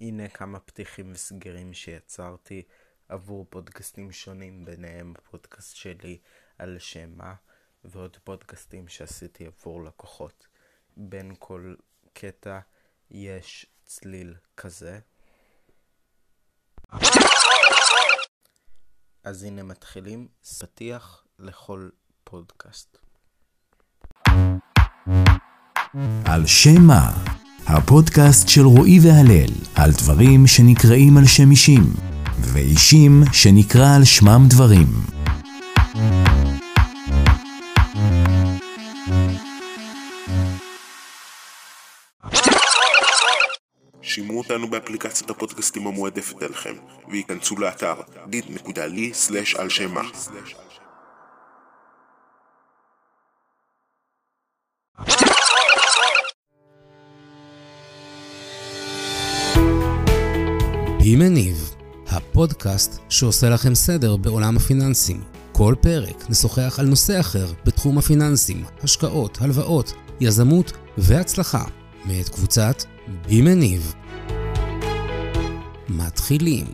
הנה כמה פתיחים וסגרים שיצרתי עבור פודקאסטים שונים, ביניהם הפודקאסט שלי על שם מה, ועוד פודקאסטים שעשיתי עבור לקוחות. בין כל קטע יש צליל כזה. אז הנה מתחילים, פתיח לכל פודקאסט. על שם מה, הפודקאסט של רועי והלל, על דברים שנקראים על שם אישים, ואישים שנקרא על שמם דברים. שימעו אותנו באפליקציית הפודקאסטים המועדפת עליכם, וייכנסו לאתר dit.ly על שם מה. בי מניב, הפודקאסט שעושה לכם סדר בעולם הפיננסים. כל פרק נשוחח על נושא אחר בתחום הפיננסים, השקעות, הלוואות, יזמות והצלחה, מאת קבוצת בי מניב. מתחילים.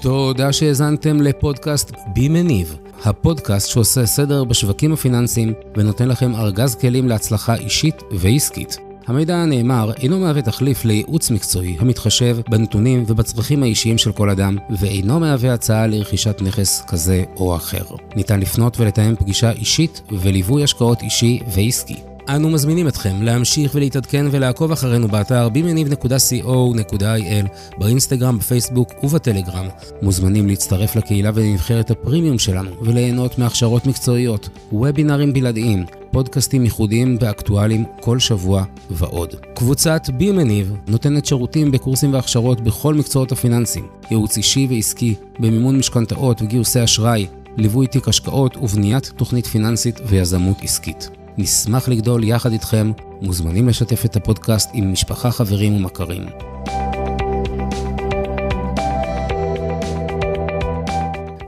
תודה שהאזנתם לפודקאסט בי מניב, הפודקאסט שעושה סדר בשווקים הפיננסיים ונותן לכם ארגז כלים להצלחה אישית ועסקית. המידע הנאמר אינו מהווה תחליף לייעוץ מקצועי המתחשב בנתונים ובצרכים האישיים של כל אדם, ואינו מהווה הצעה לרכישת נכס כזה או אחר. ניתן לפנות ולתאם פגישה אישית וליווי השקעות אישי ועסקי. אנו מזמינים אתכם להמשיך ולהתעדכן ולעקוב אחרינו באתר בימניב.co.il, באינסטגרם, בפייסבוק ובטלגרם. מוזמנים להצטרף לקהילה ולנבחרת הפרימיום שלנו וליהנות מהכשרות מקצועיות, וובינרים בלעדיים, פודקאסטים ייחודיים ואקטואליים כל שבוע ועוד. קבוצת בימניב נותנת שירותים בקורסים והכשרות בכל מקצועות הפיננסים, ייעוץ אישי ועסקי, במימון משכנתאות וגיוסי אשראי, ליווי תיק השקעות ובניית תוכנית פיננסית ויזמות עסקית. נשמח לגדול יחד איתכם, מוזמנים לשתף את הפודקאסט עם משפחה, חברים ומכרים.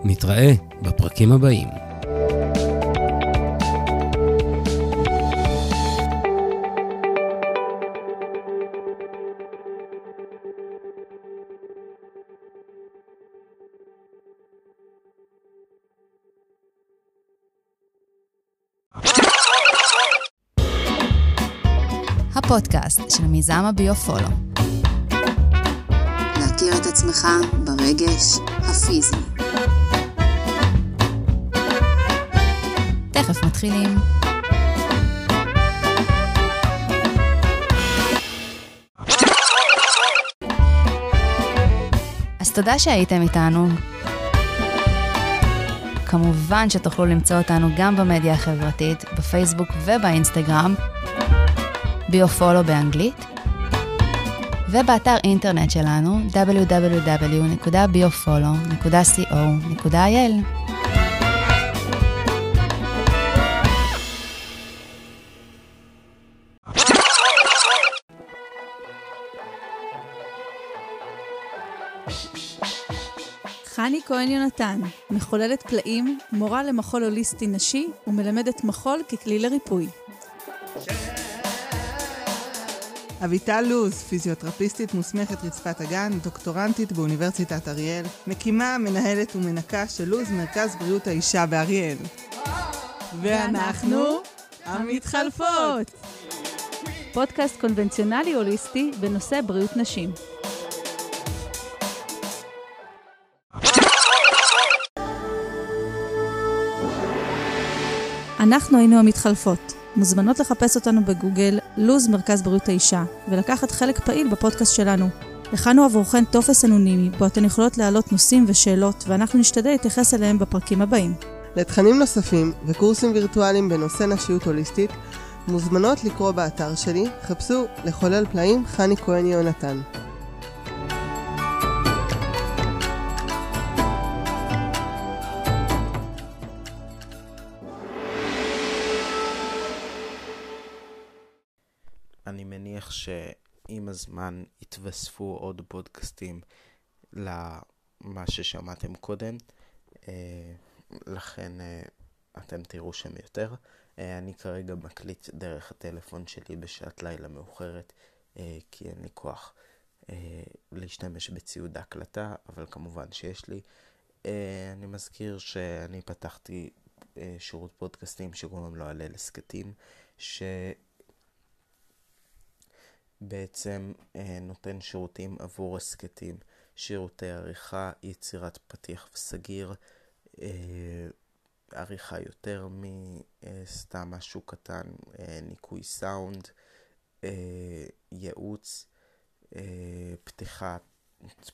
נתראה בפרקים הבאים. הפודקאסט של מיזם הביו-פולו. להכיר את עצמך ברגש הפיזי. תכף מתחילים. אז תודה שהייתם איתנו. כמובן שתוכלו למצוא אותנו גם במדיה החברתית, בפייסבוק ובאינסטגרם, ביו-פולו באנגלית, ובאתר אינטרנט שלנו www.biofollow.co.il. חני כהן יונתן, מחוללת פלאים, מורה למחול הוליסטי נשי ומלמדת מחול ככלי לריפוי. אביטל לוז, פיזיותרפיסטית מוסמכת רצפת הגן, דוקטורנטית באוניברסיטת אריאל, מקימה, מנהלת ומנקה של לוז מרכז בריאות האישה באריאל. ואנחנו המתחלפות! פודקאסט קונבנציונלי הוליסטי בנושא בריאות נשים. אנחנו היינו המתחלפות. מוזמנות לחפש אותנו בגוגל, לוז מרכז בריאות האישה, ולקחת חלק פעיל בפודקאסט שלנו. הכנו עבורכן טופס אנונימי, בו אתן יכולות להעלות נושאים ושאלות, ואנחנו נשתדל להתייחס אליהם בפרקים הבאים. לתכנים נוספים וקורסים וירטואליים בנושא נשיות הוליסטית, מוזמנות לקרוא באתר שלי, חפשו לחולל פלאים חני כהן יונתן. אני מניח שעם הזמן יתווספו עוד פודקאסטים למה ששמעתם קודם. אה, ולכן אה, אתם תראו שם יותר. אה, אני כרגע מקליט דרך הטלפון שלי בשעת לילה מאוחרת, כי אין לי כוח להשתמש בציוד ההקלטה, אבל כמובן שיש לי. אני מזכיר שאני פתחתי שירות פודקאסטים שקוראים לו הלל הסכתים, שבעצם אה, נותן שירותים עבור הסכתים, שירותי עריכה, יצירת פתיח וסגיר, אה, עריכה יותר מסתם משהו קטן, אה, ניקוי סאונד, אה, ייעוץ, אה, פתיחת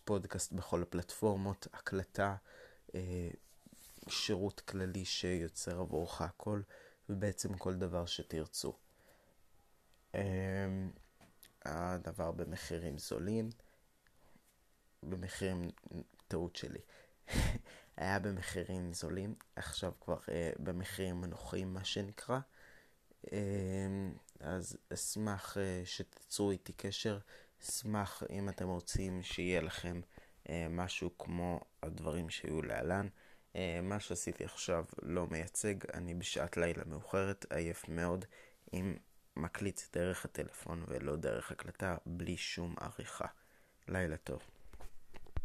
פודקאסט בכל הפלטפורמות, הקלטה, שירות כללי שיוצר עבורך הכל, ובעצם כל דבר שתרצו. הדבר במחירים זולים, במחירים, טעות שלי. היה במחירים זולים, עכשיו כבר אה, במחירים נוחים מה שנקרא. אה, אז אשמח אה, שתצרו איתי קשר, אשמח אם אתם רוצים שיהיה לכם אה, משהו כמו הדברים שהיו להלן. אה, מה שעשיתי עכשיו לא מייצג, אני בשעת לילה מאוחרת, עייף מאוד, עם מקליט דרך הטלפון ולא דרך הקלטה, בלי שום עריכה. לילה טוב.